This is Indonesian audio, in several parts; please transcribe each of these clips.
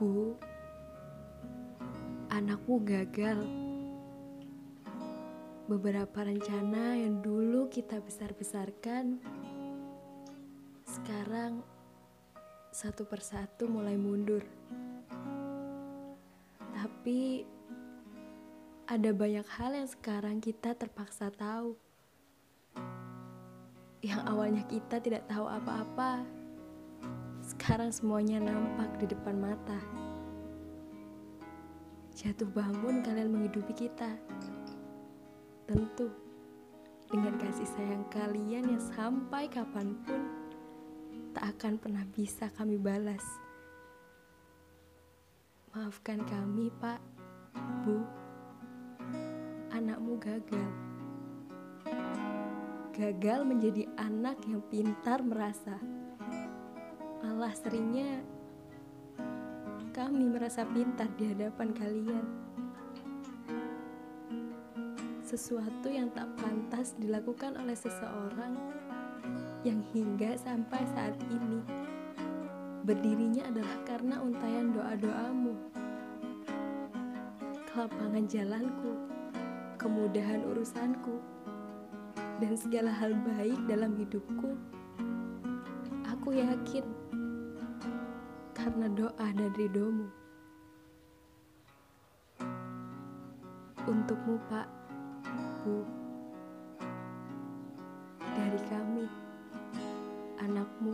Bu, anakmu gagal. Beberapa rencana yang dulu kita besar-besarkan, sekarang satu persatu mulai mundur. Tapi ada banyak hal yang sekarang kita terpaksa tahu. Yang awalnya kita tidak tahu apa-apa, sekarang semuanya nampak di depan mata. Jatuh bangun kalian menghidupi kita. Tentu, dengan kasih sayang kalian yang sampai kapan pun tak akan pernah bisa kami balas. Maafkan kami, Pak, Bu. Anakmu gagal. Gagal menjadi anak yang pintar merasa. Malah seringnya kami merasa pintar di hadapan kalian. Sesuatu yang tak pantas dilakukan oleh seseorang yang hingga sampai saat ini berdirinya adalah karena untayan doa-doamu. Kelapangan jalanku, kemudahan urusanku, dan segala hal baik dalam hidupku. Aku yakin karena doa dan ridomu. Untukmu Pak, Bu, dari kami, anakmu.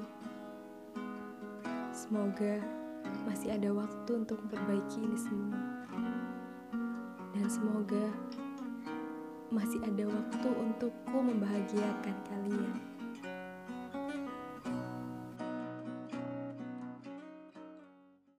Semoga masih ada waktu untuk memperbaiki ini semua. Dan semoga masih ada waktu untukku membahagiakan kalian.